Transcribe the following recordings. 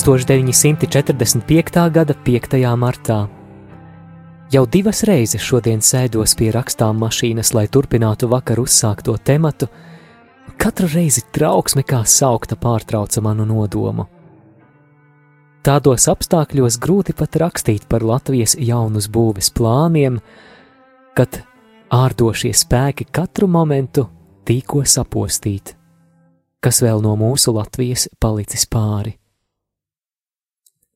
1945. gada 5. martā. Jau divas reizes šodien sēdos pie rakstām mašīnas, lai turpinātu vakar uzsākto tematu. Katru reizi trauksme kā saukta pārtrauca manu nodomu. Tādos apstākļos grūti pat rakstīt par Latvijas jaunus būves plāniem, kad ārdošie spēki katru momentu tīko sapostīt, kas vēl no mūsu Latvijas palicis pāri.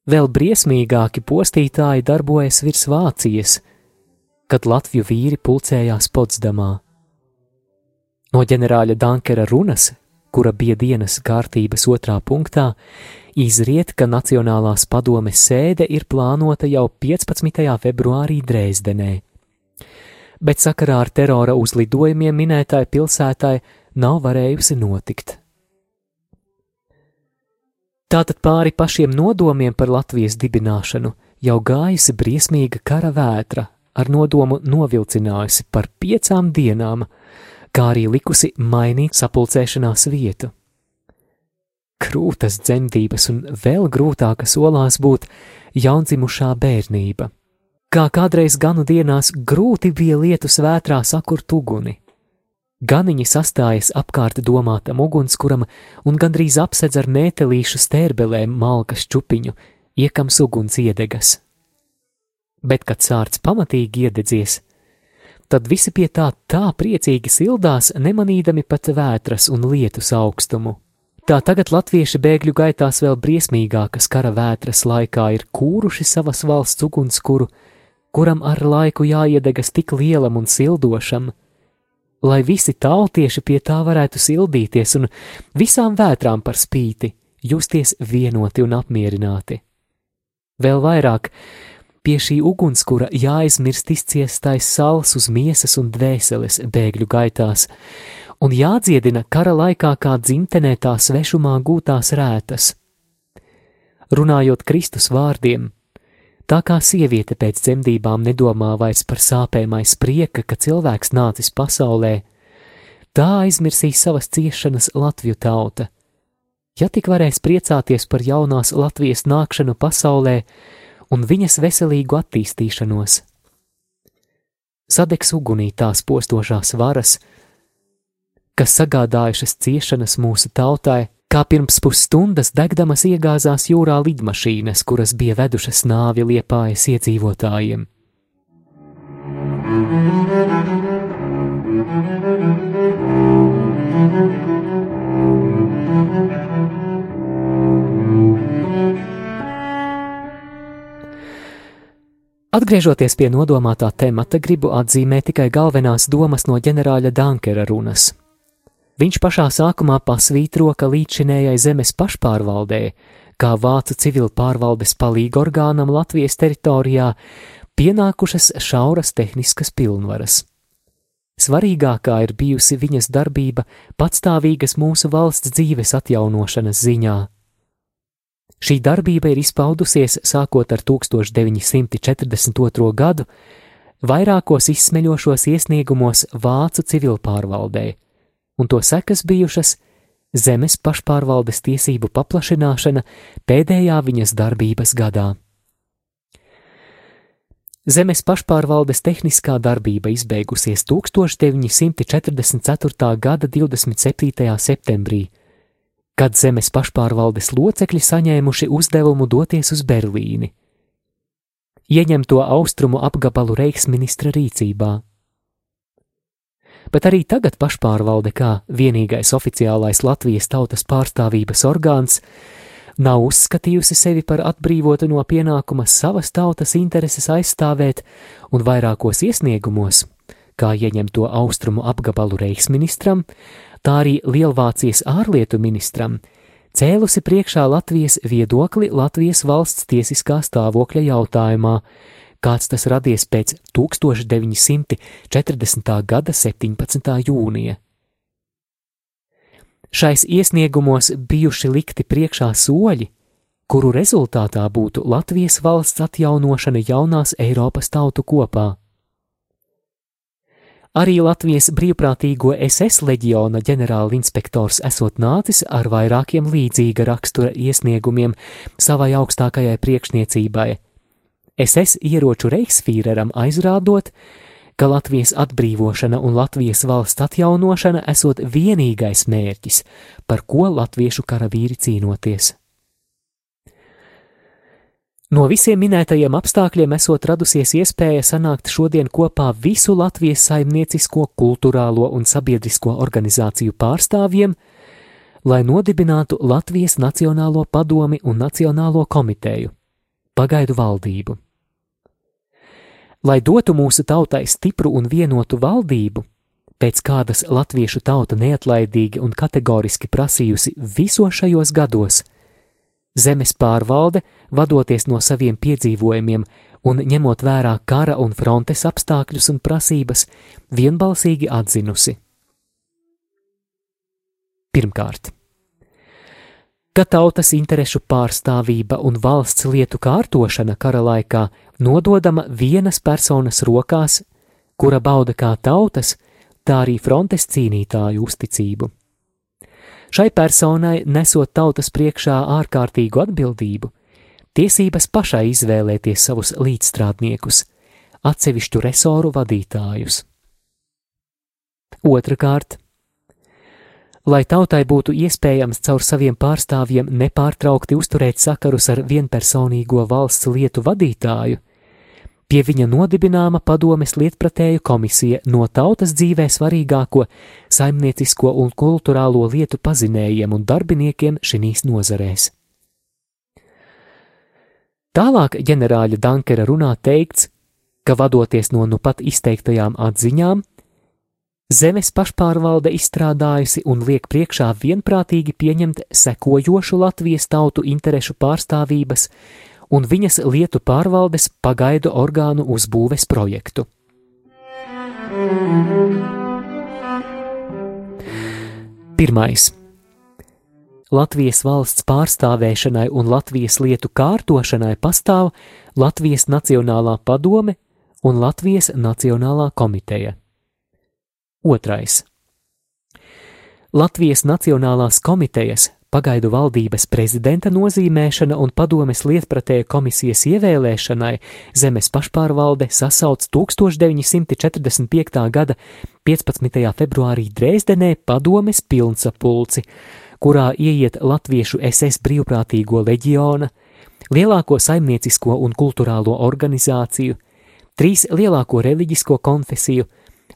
Vēl briesmīgāki postītāji darbojas virs Vācijas, kad Latviju vīri pulcējās Potsdamā. No ģenerāļa Dankera runas, kura bija dienas kārtības otrā punktā, izriet, ka Nacionālās padomes sēde ir plānota jau 15. februārī Dresdenē. Bet sakarā ar terora uzlidojumiem minētāji pilsētai nav varējusi notikt. Tātad pāri pašiem nodomiem par Latvijas dibināšanu jau gājusi briesmīga kara vētra, ar nodomu novilcinājusi par piecām dienām, kā arī likusi mainīt sapulcēšanās vietu. Krūtas dzemdības un vēl grūtāka solās būt jaundzimušā bērnība. Kā kādreiz ganu dienās grūti bija lietu svētrā sakurt uguni, Ganiņi sastājas apkārt domātam ugunskuram un gandrīz apsedz ar mētelīšu stērbelēm malkas čupiņu, iekams uguns iedegas. Bet, kad sārts pamatīgi iededzies, tad visi pie tā tā priecīgi sildās, nemanīdami pat vētras un lietus augstumu. Tā tagad latvieši bēgļu gaitās vēl briesmīgākas kara vētras laikā ir kūruši savas valsts ugunskuru, kuram ar laiku jāiedegas tik lielam un sildošam, lai visi tautieši pie tā varētu sildīties un visām vētrām par spīti justies vienoti un apmierināti. Vēl vairāk, pie šī ugunskura jāizmirst izciestais sals uz miesas un dvēseles bēgļu gaitās, un jādziedina kara laikā kā dzimtenē tā svešumā gūtās rētas. Runājot Kristus vārdiem, Tā kā sieviete pēc dzemdībām nedomā vairs par sāpēm aiz prieka, ka cilvēks nācis pasaulē, tā aizmirsīs savas ciešanas Latviju tauta. Ja tik varēs priecāties par jaunās Latvijas nākšanu pasaulē un viņas veselīgu attīstīšanos. Sadegs ugunī tās postošās varas, kas sagādājušas ciešanas mūsu tautai, kā pirms pusstundas degdamas iegāzās jūrā lidmašīnas, kuras bija vedušas nāvi liepājas iedzīvotājiem. Atgriežoties pie nodomātā temata, gribu atzīmēt tikai galvenās domas no ģenerāļa Dankera runas. Viņš pašā sākumā pasvītro, ka līdzinējai zemes pašpārvaldē, kā vācu civil pārvaldes palīga orgānam Latvijas teritorijā, pienākušas šauras tehniskas pilnvaras. Svarīgākā ir bijusi viņas darbība patstāvīgas mūsu valsts dzīves atjaunošanas ziņā. Šī darbība ir izpaudusies sākot ar 1942. gadu vairākos izsmeļošos iesniegumos Vācu civilpārvaldē, un to sekas bijušas zemes pašpārvaldes tiesību paplašināšana pēdējā viņas darbības gadā. Zemes pašpārvaldes tehniskā darbība izbeigusies 1944. gada 27. septembrī, kad zemes pašpārvaldes locekļi saņēmuši uzdevumu doties uz Berlīni, ieņemto austrumu apgabalu Reichsministra rīcībā bet arī tagad pašpārvalde kā vienīgais oficiālais Latvijas tautas pārstāvības orgāns nav uzskatījusi sevi par atbrīvotu no pienākuma savas tautas intereses aizstāvēt, un vairākos iesniegumos, kā ieņem to austrumu apgabalu reiksministram, tā arī Lielvācijas ārlietu ministram, cēlusi priekšā Latvijas viedokli Latvijas valsts tiesiskā stāvokļa jautājumā, kāds tas radies pēc 1940. gada 17. jūnija. Šais iesniegumos bijuši likti priekšā soļi, kuru rezultātā būtu Latvijas valsts atjaunošana jaunās Eiropas tautu kopā. Arī Latvijas brīvprātīgo SS leģiona ģenerālinspektors esot nācis ar vairākiem līdzīga rakstura iesniegumiem savai augstākajai priekšniecībai. SS ieroču reiksfīreram aizrādot, ka Latvijas atbrīvošana un Latvijas valsts atjaunošana esot vienīgais mērķis, par ko latviešu karavīri cīnoties. No visiem minētajiem apstākļiem esot radusies iespēja sanākt šodien kopā visu Latvijas saimniecisko, kultūrālo un sabiedrisko organizāciju pārstāvjiem, lai nodibinātu Latvijas Nacionālo padomi un Nacionālo komiteju, pagaidu valdību. Lai dotu mūsu tautai stipru un vienotu valdību, pēc kādas latviešu tauta neatlaidīgi un kategoriski prasījusi visos šajos gados, zemes pārvalde, vadoties no saviem piedzīvojumiem un ņemot vērā kara un frontes apstākļus un prasības, vienbalsīgi atzinusi. Pirmkārt, ka tautas interešu pārstāvība un valsts lietu kārtošana kara laikā nododama vienas personas rokās, kura bauda kā tautas, tā arī frontes cīnītāju uzticību. Šai personai nesot tautas priekšā ārkārtīgu atbildību, tiesības pašai izvēlēties savus līdzstrādniekus, atsevišķu resoru vadītājus. Otrakārt, lai tautai būtu iespējams caur saviem pārstāvjiem nepārtraukti uzturēt sakarus ar vienpersonīgo valsts lietu vadītāju, pie viņa nodibināma padomes lietpratēju komisija no tautas dzīvē svarīgāko saimniecisko un kultūrālo lietu pazinējiem un darbiniekiem šīs nozarēs. Tālāk ģenerāļa Dankera runā teikts, ka vadoties no nu pat izteiktajām atziņām, Zemes pašpārvalde izstrādājusi un liek priekšā vienprātīgi pieņemt sekojošu Latvijas tautu interešu pārstāvības un viņas lietu pārvaldes pagaidu orgānu uzbūves projektu. Pirmais. Latvijas valsts pārstāvēšanai un Latvijas lietu kārtošanai pastāv Latvijas Nacionālā padome un Latvijas Nacionālā komiteja. Otrais. Latvijas Nacionālās komitejas, pagaidu valdības prezidenta nozīmēšana un padomes lietpratēju komisijas ievēlēšanai zemes pašpārvalde sasauc 1945. gada 15. februārī Dresdenē padomes pilnsapulci, kurā ieiet latviešu SS brīvprātīgo leģiona, lielāko saimniecisko un kultūrālo organizāciju, trīs lielāko reliģisko konfesiju,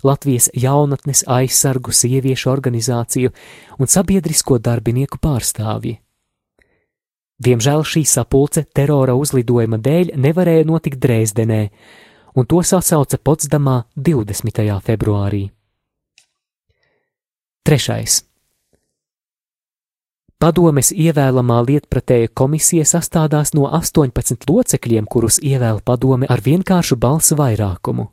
Latvijas jaunatnes aizsargu sieviešu organizāciju un sabiedrisko darbinieku pārstāvji. Diemžēl šī sapulce terora uzlidojuma dēļ nevarēja notikt Dresdenē, un to sasauca Potsdamā 20. februārī. Trešais. Padomes ievēlamā lietpratēja komisija sastādās no 18 locekļiem, kurus ievēl padome ar vienkāršu balsu vairākumu.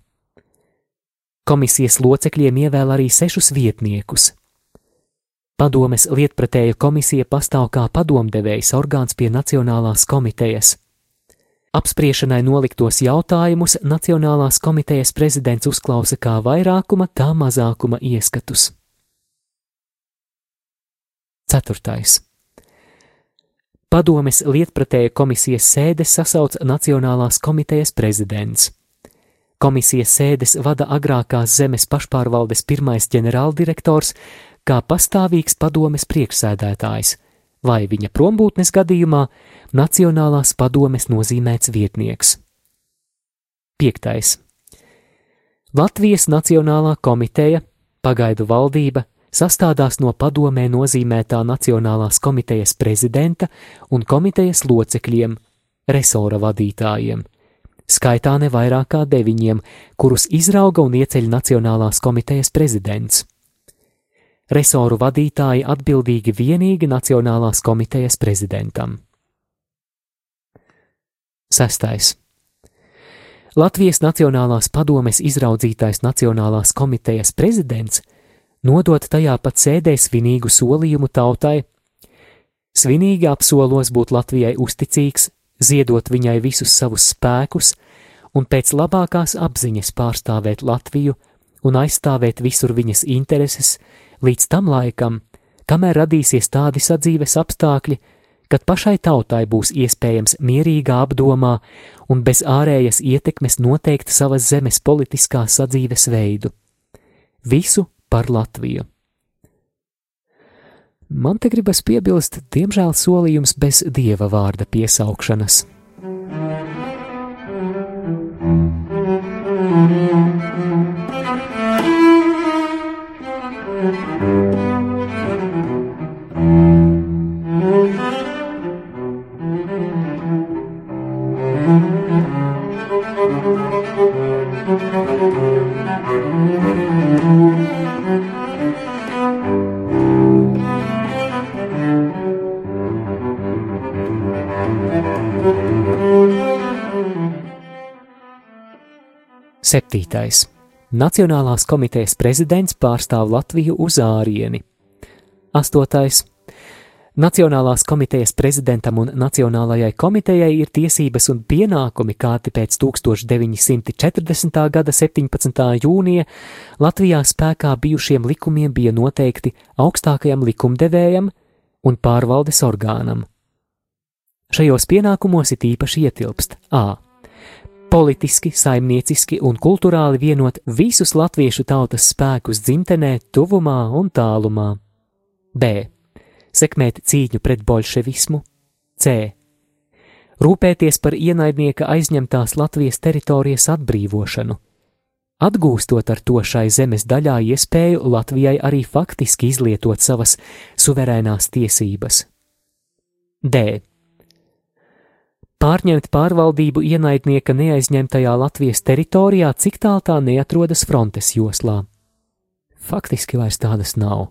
Komisijas locekļiem ievēl arī sešus vietniekus. Padomes lietpratēju komisija pastāv kā padomdevējs orgāns pie Nacionālās komitejas. Apspriešanai noliktos jautājumus Nacionālās komitejas prezidents uzklausa kā vairākuma, tā mazākuma ieskatus. Ceturtais. Padomes lietpratēju komisijas sēdes sasauc Nacionālās komitejas prezidents. Komisijas sēdes vada agrākās zemes pašpārvaldes pirmais ģenerāldirektors, kā pastāvīgs padomes priekšsēdētājs, vai viņa prombūtnes gadījumā Nacionālās padomes nozīmēts vietnieks. 5. Latvijas Nacionālā komiteja, pagaidu valdība, sastādās no padomē nozīmētā Nacionālās komitejas prezidenta un komitejas locekļiem, resora vadītājiem, skaitā ne vairāk kā deviņiem, kurus izrauga un ieceļ Nacionālās komitejas prezidents. Resoru vadītāji atbildīgi vienīgi Nacionālās komitejas prezidentam. Sestais. Latvijas Nacionālās padomes izraudzītais Nacionālās komitejas prezidents nodot tajā pat sēdē svinīgu solījumu tautai. Svinīgi apsolos būt Latvijai uzticīgs, ziedot viņai visus savus spēkus un pēc labākās apziņas pārstāvēt Latviju un aizstāvēt visur viņas intereses līdz tam laikam, kamēr radīsies tādi sadzīves apstākļi, kad pašai tautai būs iespējams mierīgā apdomā un bez ārējas ietekmes noteikt savas zemes politiskā sadzīves veidu. Visu par Latviju. Man te gribas piebilst, diemžēl solījums bez dieva vārda piesaukšanas. Septītais. Nacionālās komitejas prezidents pārstāv Latviju uz ārieni. Astotais. Nacionālās komitejas prezidentam un Nacionālajai komitejai ir tiesības un pienākumi, kādi pēc 1940. gada 17. jūnija Latvijā spēkā bijušiem likumiem bija noteikti augstākajam likumdevējam un pārvaldes orgānam. Šajos pienākumos it īpaši ietilpst A politiski, saimnieciski un kultūrāli vienot visus latviešu tautas spēkus dzimtenē, tuvumā un tālumā. B. Sekmēt cīņu pret bolševismu. C. Rūpēties par ienaidnieka aizņemtās Latvijas teritorijas atbrīvošanu, atgūstot ar to šai zemes daļā iespēju Latvijai arī faktiski izlietot savas suverēnās tiesības. D pārņemt pārvaldību ienaidnieka neaizņemtajā Latvijas teritorijā, cik tālu tā neatrodas frontes joslā. Faktiski vairs tādas nav.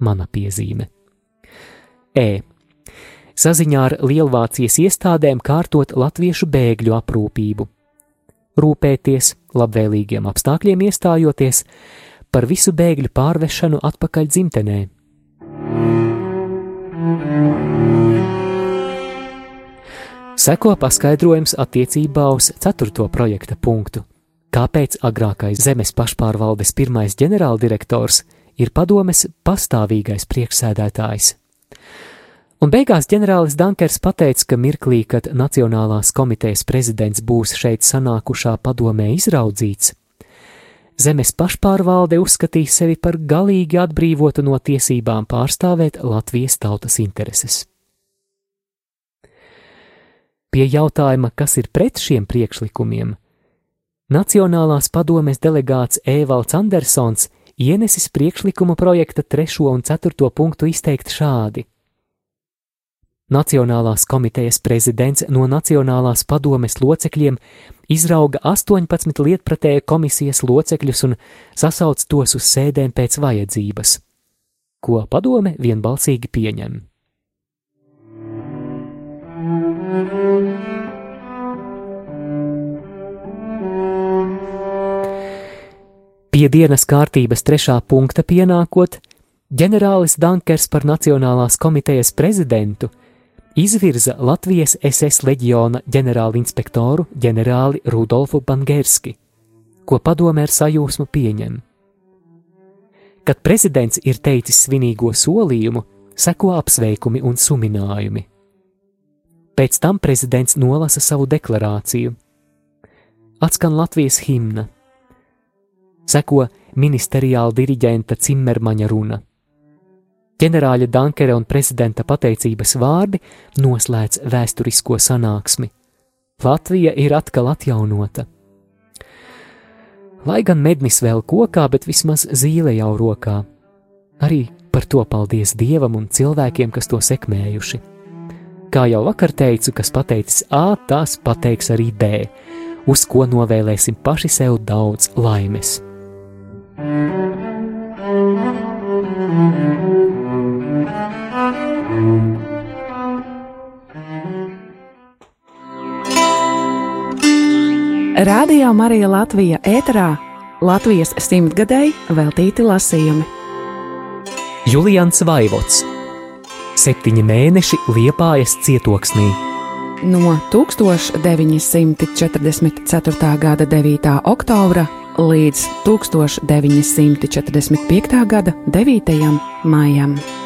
Mana piezīme. E. Saziņā ar Lielvācijas iestādēm kārtot latviešu bēgļu aprūpību. Rūpēties, labvēlīgiem apstākļiem iestājoties, par visu bēgļu pārvešanu atpakaļ dzimtenē. Seko paskaidrojums attiecībā uz ceturto projekta punktu. Kāpēc agrākais zemes pašpārvaldes pirmais ģenerāldirektors ir padomes pastāvīgais priekšsēdētājs? Un beigās ģenerālis Dankers pateica, ka mirklī, kad Nacionālās komitejas prezidents būs šeit sanākušā padomē izraudzīts, zemes pašpārvalde uzskatīs sevi par galīgi atbrīvotu no tiesībām pārstāvēt Latvijas tautas intereses. Pie jautājuma, kas ir pret šiem priekšlikumiem, Nacionālās padomes delegāts Ēvalds Andersons ienesis priekšlikuma projekta trešo un ceturto punktu izteikt šādi. Nacionālās komitejas prezidents no Nacionālās padomes locekļiem izrauga 18 lietpratēju komisijas locekļus un sasauc tos uz sēdēm pēc vajadzības, ko padome vienbalsīgi pieņem. Pie dienas kārtības trešā punkta pienākot, ģenerālis Dankers par Nacionālās komitejas prezidentu izvirza Latvijas SS leģiona ģenerālinspektoru ģenerāli Rudolfu Bangerski, ko padomē ar sajūsmu pieņem. Kad prezidents ir teicis svinīgo solījumu, seko apsveikumi un suminājumi. Pēc tam prezidents nolasa savu deklarāciju. Atskan Latvijas himna. Seko ministeriāla diriģenta Cimermaņa runa. Ģenerāļa Dankera un prezidenta pateicības vārdi noslēdz vēsturisko sanāksmi. Latvija ir atkal atjaunota. Lai gan mednis vēl kokā, bet vismaz zīle jau rokā. Arī par to paldies Dievam un cilvēkiem, kas to sekmējuši. Kā jau vakar teicu, kas pateicis A, tas pateiks arī B, uz ko novēlēsim paši sev daudz laimes. Radio Marija Latvija ēterā Latvijas simtgadēji veltīti lasījumi. Julians Vaivots Septiņi mēneši liepājas cietoksnī. No 1944. gada 9. oktobra līdz 1945. gada 9. maijam.